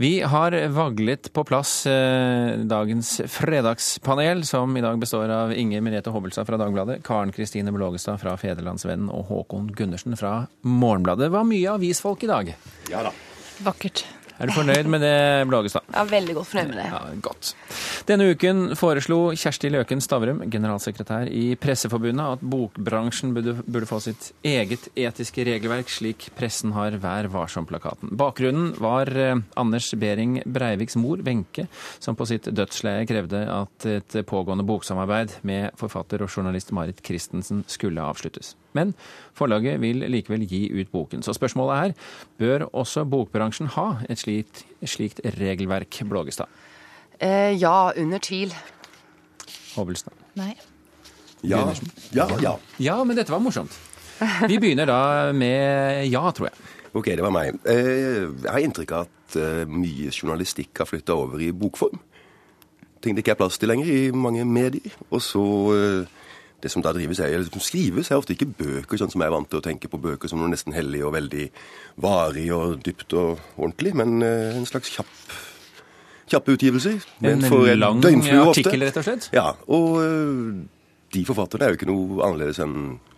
Vi har vaglet på plass eh, dagens fredagspanel, som i dag består av Inger Merete Hobbelstad fra Dagbladet, Karen Kristine Blågestad fra Federlandsvennen og Håkon Gundersen fra Morgenbladet. Det var mye avisfolk i dag. Ja da. Vakkert. Er du fornøyd med det, Blågestad? Ja, veldig godt fornøyd med det. Ja, Godt. Denne uken foreslo Kjersti Løken Stavrum, generalsekretær i Presseforbundet, at bokbransjen burde, burde få sitt eget etiske regelverk, slik pressen har Vær varsom-plakaten. Bakgrunnen var eh, Anders Behring Breiviks mor, Wenche, som på sitt dødsleie krevde at et pågående boksamarbeid med forfatter og journalist Marit Christensen skulle avsluttes. Men forlaget vil likevel gi ut boken. Så spørsmålet er bør også bokbransjen ha et slikt, slikt regelverk, Blågestad? Eh, ja, under tvil. Hobbelstad? Nei. Ja, ja, ja. Ja, men dette var morsomt. Vi begynner da med ja, tror jeg. Ok, det var meg. Eh, Jeg har inntrykk av at eh, mye journalistikk har flytta over i bokform. Ting det ikke er plass til lenger i mange medier. Og så eh, Det som da drives, er, eller som skrives, er ofte ikke bøker, sånn som jeg er vant til å tenke på bøker som noe nesten hellig og veldig varig og dypt og ordentlig, men eh, en slags kjapp kjappe utgivelser. En for en lang døgnflue artikkel, rett og slett? Ja, og øh, de forfatterne er jo ikke noe annerledes enn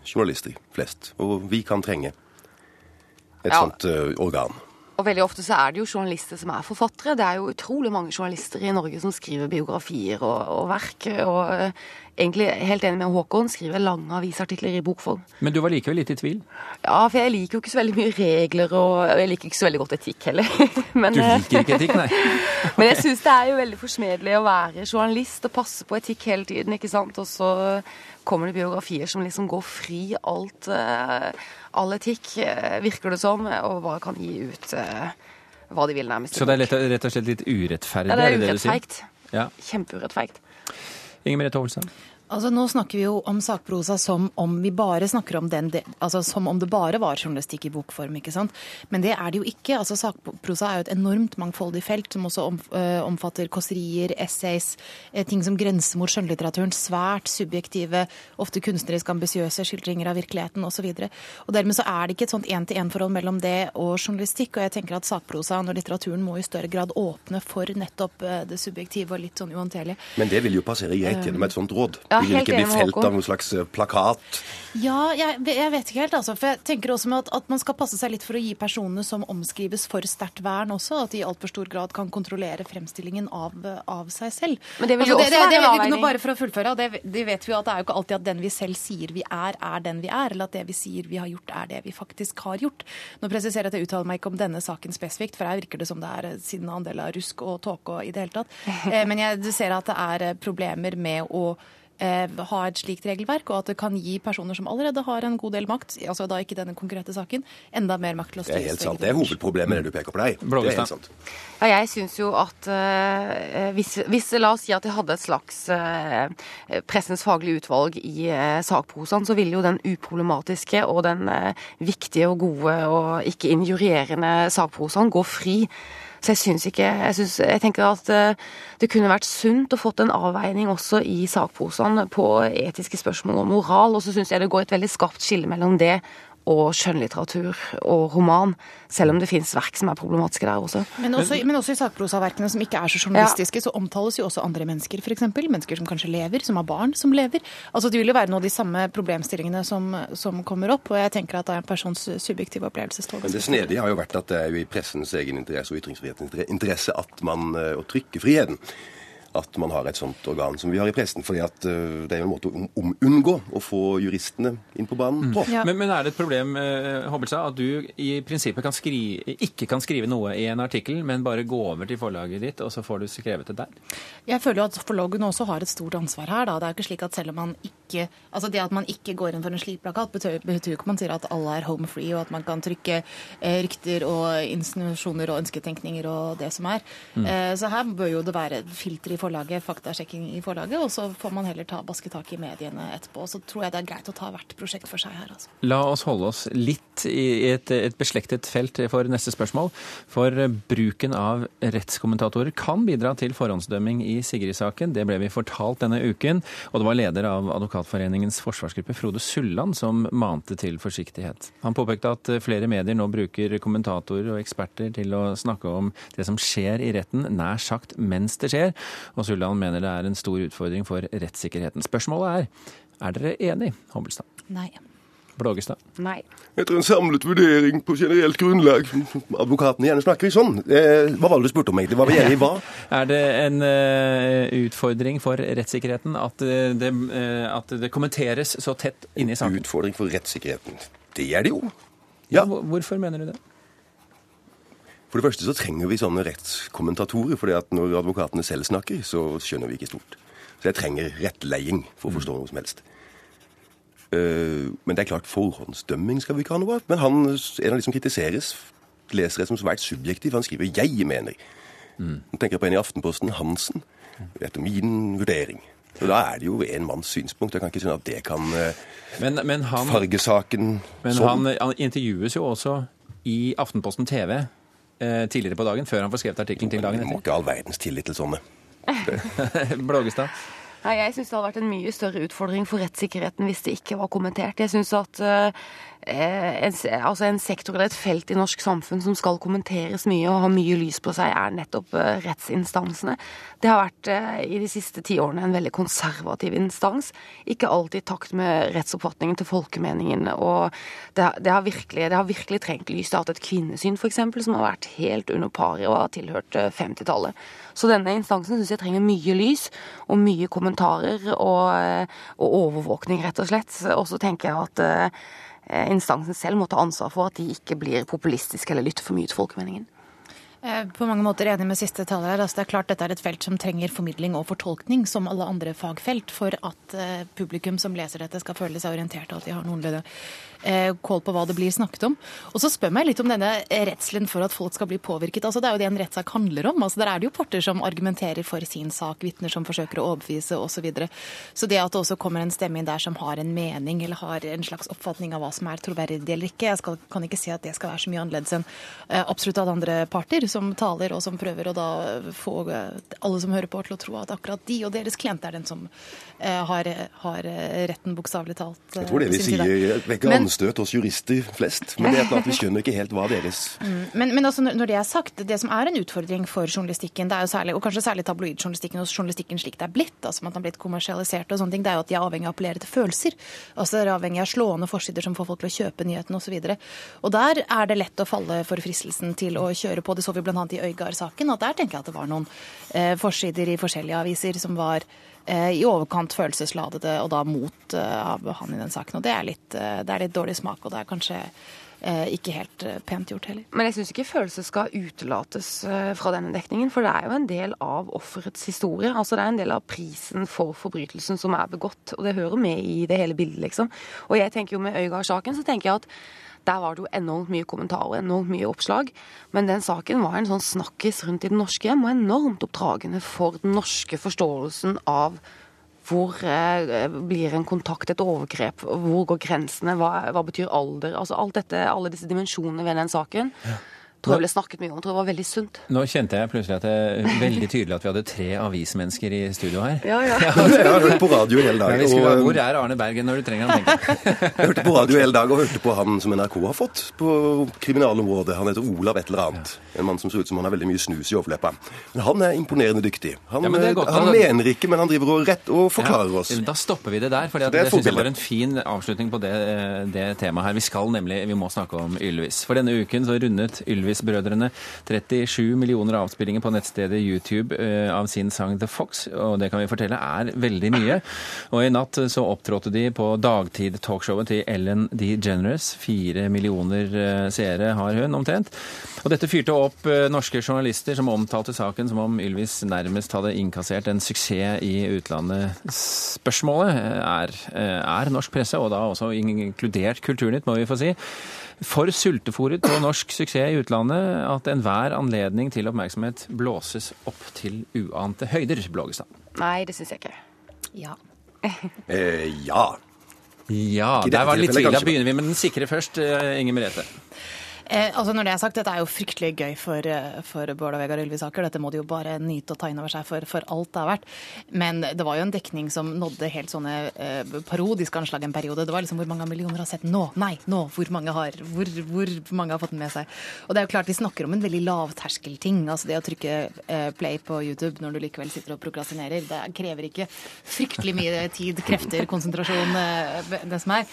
journalister flest. Og vi kan trenge et Ja. sånt øh, organ. Og veldig ofte så er det jo journalister som er forfattere. Det er jo utrolig mange journalister i Norge som skriver biografier og, og verk. Og uh, egentlig helt enig med Håkon, skriver lange avisartikler i bokform. Men du var likevel litt i tvil? Ja, for jeg liker jo ikke så veldig mye regler, og jeg liker ikke så veldig godt etikk heller. Men, Du eh, liker ikke etikk, nei? Men jeg syns det er jo veldig forsmedelig å være journalist og passe på etikk hele tiden, ikke sant. Og så kommer det biografier som liksom går fri alt, eh, all etikk, eh, virker det som, og bare kan gi ut eh, hva de vil, nærmest. Så det er lett, rett og slett litt urettferdig? Ja, det er urettferdig. Ja. Kjempeurettferdig. Inger Merete Hovelstad? Altså, Nå snakker vi jo om sakprosa som om vi bare snakker om den, de- altså som om det bare var journalistikk i bokform. ikke sant? Men det er det jo ikke. Altså, Sakprosa er jo et enormt mangfoldig felt som også øh, omfatter kåserier, essays, eh, ting som grenser mot skjønnlitteraturen. Svært subjektive, ofte kunstnerisk ambisiøse skildringer av virkeligheten osv. Dermed så er det ikke et sånt én-til-én-forhold mellom det og journalistikk. Og jeg tenker at sakprosaen og litteraturen må i større grad åpne for nettopp eh, det subjektive og litt sånn uhåndterlige. Men det vil jo passere greit gjennom et sånt råd. Ja, det vil helt ikke bli felt av noen slags øh, plakat. Ja, jeg, jeg vet ikke helt, altså. For jeg tenker også med at, at man skal passe seg litt for å gi personene som omskrives for sterkt vern også, at de i altfor stor grad kan kontrollere fremstillingen av, av seg selv. Men det vil jo Altså, også det, være det, en det, avveining. nå Bare for å fullføre, det, det vet vi jo at det er jo ikke alltid at den vi selv sier vi er, er den vi er, eller at det vi sier vi har gjort, er det vi faktisk har gjort. Nå presiserer jeg at jeg uttaler meg ikke om denne saken spesifikt, for her virker det som det er siden andel av rusk og tåke og i det hele tatt. Eh, Men jeg du ser at det er eh, problemer med å eh, ha et slikt regelverk, og at det kan gi personer som allerede har en god del makt, altså da ikke denne konkrete saken, enda mer makt til å Det er helt sant. Det er hovedproblemet, det du peker på deg. Det er helt sant. Ja, jeg syns jo at eh, hvis, hvis La oss si at jeg hadde et slags eh, pressens faglige utvalg i eh, sakprosaen, så ville jo den uproblematiske og den eh, viktige og gode og ikke injurierende sakprosaen gå fri. Så jeg syns ikke Jeg, synes, jeg tenker at eh, det kunne vært sunt å fått en avveining også i sakposene på etiske spørsmål og moral, og så syns jeg det går et veldig skarpt skille mellom det og skjønnlitteratur og roman, selv om det fins verk som er problematiske der også. Men også, men også i sakprosaverkene som ikke er så journalistiske, så omtales jo også andre mennesker, f.eks. Mennesker som kanskje lever, som har barn som lever. Altså Det vil jo være noe av de samme problemstillingene som, som kommer opp, og jeg tenker at det er en persons subjektive opplevelse. Men det snedige har jo vært at det er jo i pressens egen interesse og ytringsfrihetens interesse at man, og trykkefriheten, at man har et sånt organ som vi har i pressen. fordi at øh, det er jo en måte å om unngå å få juristene inn på banen på. Ja. Men, men er det et problem eh, Hobbelstad, at du i prinsippet kan skrive, ikke kan skrive noe i en artikkel, men bare gå over til forlaget ditt, og så får du skrevet det der? Jeg føler jo at forlagene også har et stort ansvar her. Da. Det er jo ikke slik at selv om man ikke altså det at man ikke går inn for en slik plakat, betyr, jo ikke at man sier at alle er home free, og at man kan trykke eh, rykter og insinuasjoner og ønsketenkninger og det som er. Mm. så her bør jo det være filter i forlaget, faktasjekking i forlaget, og så får man heller ta basketak i mediene etterpå. Så tror jeg det er greit å ta hvert prosjekt for seg her, altså. La oss holde oss litt i et, et beslektet felt for neste spørsmål. For bruken av rettskommentatorer kan bidra til forhåndsdømming i Sigrid-saken. Det ble vi fortalt denne uken, og det var leder av Advokatforeningens forsvarsgruppe, Frode Sulland, som mante til forsiktighet. Han påpekte at flere medier nå bruker kommentatorer og eksperter til å snakke om det som skjer i retten, nær sagt mens det skjer, og Sulland mener det er en stor utfordring for rettssikkerheten. Spørsmålet er, er dere enig, Hobbelstad? Nei. Blågestad? Nei. Etter en samlet vurdering på generelt grunnlag Advokatene gjerne snakker i sånn. Eh, hva var det du spurte om, egentlig? Hva var vi enige i hva? Er det en uh, utfordring for rettssikkerheten at det, uh, at det kommenteres så tett inne i saken? Utfordring for rettssikkerheten. Det er det jo. Ja. Hvorfor mener du det? For det første så trenger vi sånne rettskommentatorer, fordi at når advokatene selv snakker, så skjønner vi ikke stort. Så jeg trenger rettleiing for å forstå noe som helst. Uh, men det er klart, forhåndsdømming skal vi ikke ha noe av. Men han, en av de som kritiseres, leser det som svært subjektiv. Han skriver 'jeg mener'. Mm. Nå tenker jeg på en i Aftenposten, Hansen. Etter min vurdering. Så Da er det jo en manns synspunkt. Jeg kan ikke skjønne at det kan uh, men, men han, farge saken Men sånn. han, han intervjues jo også i Aftenposten TV Eh, tidligere på dagen, før han får skrevet artikkelen til dagen etter. Må ikke all verdens tillit til sånne. Blågestad? Nei, Jeg syns det hadde vært en mye større utfordring for rettssikkerheten hvis det ikke var kommentert. Jeg synes at eh, en, altså en, sektor eller et felt i norsk samfunn som skal kommenteres mye og ha mye lys på seg, er nettopp eh, rettsinstansene. Det har vært eh, i de siste ti årene en veldig konservativ instans. Ikke alltid i takt med rettsoppfatningen til folkemeningen. Og det, det, har, virkelig, det har, virkelig, trengt lys. Det har hatt et kvinnesyn, f.eks., som har vært helt under paret og har tilhørt 50-tallet. Så denne instansen syns jeg trenger mye lys og mye kommentarer og, og overvåkning, rett og slett. Og så tenker jeg at eh, instansen selv må ta ansvar for at de ikke blir populistiske eller lytter for mye til folkemeningen. Eh, på mange måter enig med siste taler. Altså, det er klart Dette er et felt som trenger formidling og fortolkning, som alle andre fagfelt, for at eh, publikum som leser dette, skal føle seg orientert, og at de har noenlunde eh, kål på hva det blir snakket om. Og så spør meg litt om denne redselen for at folk skal bli påvirket. Altså, det er jo det en rettssak handler om. Altså, der er det jo parter som argumenterer for sin sak, vitner som forsøker å overbevise osv. Så, videre. så det at det også kommer en stemme inn der som har en mening eller har en slags oppfatning av hva som er troverdig eller ikke, jeg skal, kan ikke si at det skal være så mye annerledes enn absolutt alle andre parter som taler, og som prøver å da få alle som hører på, til å tro at akkurat de og deres klient er den som eh, har, har retten, bokstavelig talt. Jeg tror det vi sier vekker anstøt hos jurister flest. Men det er at vi skjønner ikke helt hva deres mm, Men, men altså, når det er sagt, det som er en utfordring for journalistikken, det er jo særlig, og kanskje særlig tabloidjournalistikken og journalistikken slik det er blitt, altså at den har blitt kommersialisert og sånne ting, det er jo at de er avhengig av å appellere til følelser. Altså de er avhengig av slående forsider som får folk til å kjøpe nyhetene osv. Og, så og der er det lett å falle for fristelsen til å kjøre på. Det så vi bl.a i Øygard-saken. Og der tenker jeg at det var noen eh, forsider i forskjellige aviser som var eh, i overkant følelsesladede, og da mot eh, av han i den saken. Og det er, litt, eh, det er litt dårlig smak, og det er kanskje ikke helt eh, pent gjort heller. Men jeg syns ikke følelser skal utelates fra denne dekningen, for det er jo en del av offerets historie. Altså Det er en del av prisen for forbrytelsen som er begått, og det hører med i det hele bildet, liksom. Og jeg tenker jo med Øygard-saken, så tenker jeg at der var det jo enormt mye kommentarer, enormt mye oppslag. Men den saken var en sånn snakkis rundt i det norske hjem, og enormt oppdragende for den norske forståelsen av hvor eh, blir en kontakt et overgrep? Hvor går grensene? Hva, hva betyr alder? Altså alt dette, Alle disse dimensjonene ved den saken. Ja tror jeg ble snakket mye om. Jeg tror det var veldig sunt. Nå kjente jeg plutselig at det er veldig tydelig at vi hadde tre avismennesker i studio her. Ja, ja. jeg har hørt på radio hele dag. Skulle, hvor er Arne Bergen når du trenger han, tenker jeg. hørte på radio hele dag og hørte på han som NRK har fått på kriminalområdet. Han heter Olav et eller annet. En mann som ser ut som han har veldig mye snus i overleppa. Men han er imponerende dyktig. Han, ja, godt, han mener ikke, men han driver og rett og forklarer oss. Da stopper vi det der, for det, det syns jeg var en fin avslutning på det, det temaet her. Vi skal nemlig, vi må snakke om Ylvis. For denne uken så rundet Ylvis Ylvis-brødrene 37 millioner avspillinger på nettstedet YouTube eh, av sin sang The Fox, og det kan vi fortelle er veldig mye. Og i natt så opptrådte de på dagtid-talkshowet til Ellen DeGeneres. Fire millioner eh, seere har hun omtrent. Og dette fyrte opp eh, norske journalister som omtalte saken som om Ylvis nærmest hadde innkassert en suksess i utlandet. Spørsmålet er, er norsk presse, og da også inkludert Kulturnytt, må vi få si, for sultefòret på norsk suksess i utlandet? Påstande at enhver anledning til oppmerksomhet blåses opp til uante høyder, Blågestad? Nei, det syns jeg ikke. Ja. Eh, ja. Ja, der var det litt tvil. Da begynner vi med den sikre først, eh, Inger Merete. Eh, altså når det er sagt, Dette er jo fryktelig gøy for, eh, for Bård og Vegard Ylvisaker. Dette må de jo bare nyte og ta inn over seg for, for alt det har vært. Men det var jo en dekning som nådde helt sånne eh, parodiske anslag en periode. Det var liksom hvor mange millioner har sett nå? Nei, nå! Hvor mange har, hvor, hvor mange har fått den med seg? Og det er jo klart Vi snakker om en veldig lavterskelting. Altså det å trykke eh, play på YouTube når du likevel sitter og prokrastinerer, det krever ikke fryktelig mye tid, krefter, konsentrasjon, eh, det som er.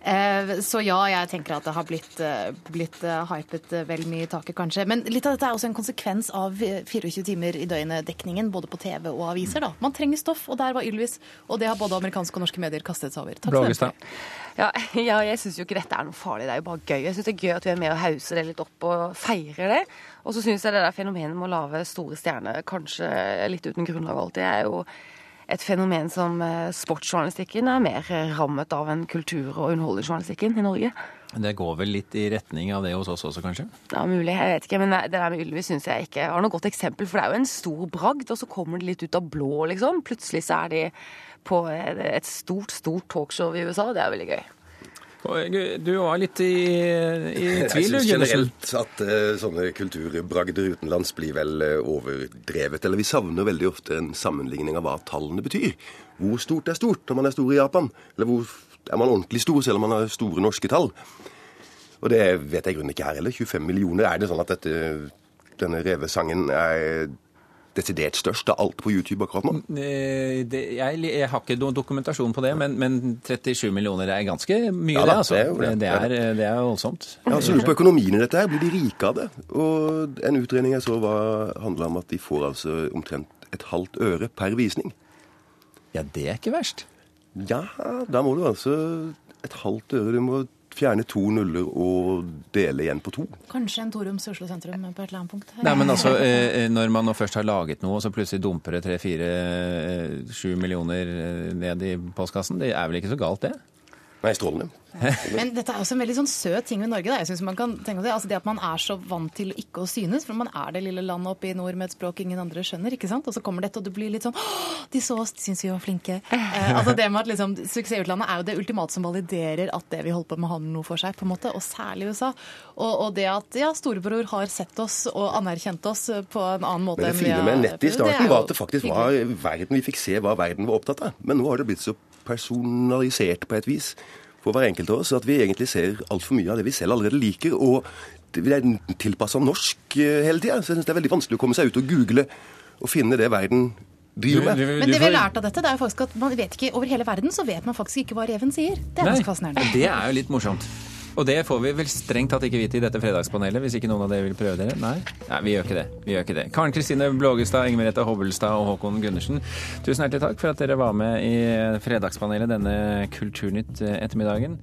Eh, Så ja, jeg tenker at det har blitt, blitt hypet eh, vel mye i taket, kanskje. Men litt av dette er også en konsekvens av eh, 24 timer i døgnet-dekningen, både på TV og aviser. da. Man trenger stoff, og der var Ylvis. Og det har både amerikanske og norske medier kastet seg over. Takk skal du ha. Ja, ja jeg syns jo ikke dette er noe farlig, det er jo bare gøy. Jeg syns det er gøy at vi er med og hauser det litt opp og feirer det. Og så syns jeg det der fenomenet med å lage store stjerner, kanskje litt uten grunnlag alltid, er jo et fenomen som eh, sportsjournalistikken er mer rammet av enn kultur- og underholdningsjournalistikken i Norge. Det går vel litt i retning av det hos oss også, kanskje? Ja, mulig, jeg vet ikke, men det der med Ylvis syns jeg ikke har noe godt eksempel. For det er jo en stor bragd, og så kommer det litt ut av blå, liksom. Plutselig så er de på et stort, stort talkshow i USA. Det er veldig gøy. Og, Du var litt i, i tvil, Jeg syns generelt at eh, sånne kulturbragder utenlands blir vel eh, overdrevet. Eller vi savner veldig ofte en sammenligning av hva tallene betyr. Hvor stort er stort når man er stor i Japan? Eller hvor er man ordentlig stor selv om man har store norske tall? Og det vet jeg i grunnen ikke her heller. 25 millioner. Er det sånn at dette, denne revesangen er desidert størst av alt på YouTube akkurat nå? Eh, Det, jeg, jeg har ikke noen dokumentasjon på det, men, men 37 millioner er ganske mye, Ja det. da, altså. det er jo det. Det er, det er voldsomt. Jeg har lurer på økonomien i dette. her. Blir de rike av det? Og en utredning jeg så var, handla om at de får altså omtrent et halvt øre per visning. Ja, det er ikke verst. Ja, da må du altså et halvt øre. Du må fjerne to nuller og dele igjen på to. Kanskje en torums i Oslo sentrum på et eller annet punkt. Nei, men altså, eh, Når man nå først har laget noe, og så plutselig dumper det tre-fire, sju millioner eh, ned i postkassen, det er vel ikke så galt, det? Nei, strålende. Men dette er også en veldig sånn søt ting ved Norge. Da. Jeg synes man kan tenke det. Altså det at man er så vant til ikke å synes. For man er det lille landet oppe i nord med et språk ingen andre skjønner. ikke sant? Og så kommer dette, og du blir litt sånn Åh, de så oss, de syns vi var flinke. Eh, altså det med at liksom, Suksess i utlandet er jo det ultimate som validerer at det vi holder på med, har noe for seg. på en måte, Og særlig i USA. Og, og det at ja, storebror har sett oss og anerkjent oss på en annen måte Men det enn vi fine med nettet i starten var at det faktisk var verden vi fikk se hva verden var opptatt av. Men nå har det blitt så personalisert på et vis for hver enkelt av oss at vi egentlig ser altfor mye av det vi selv allerede liker. og det er tilpassa norsk eh, hele tida. Så jeg synes det er veldig vanskelig å komme seg ut og google og finne det verden driver med. Men det vi har lært av dette, det er jo faktisk at man vet ikke, over hele verden så vet man faktisk ikke hva reven sier. Det er ganske fascinerende. Det er jo litt morsomt. Og det får vi vel strengt tatt ikke vite i dette fredagspanelet, hvis ikke noen av dere vil prøve dere? Nei? Nei, vi gjør ikke det. Vi gjør ikke det. Karen Kristine Blågestad, Inger Merete Hobbelstad og Håkon Gundersen, tusen hjertelig takk for at dere var med i fredagspanelet denne Kulturnytt-ettermiddagen.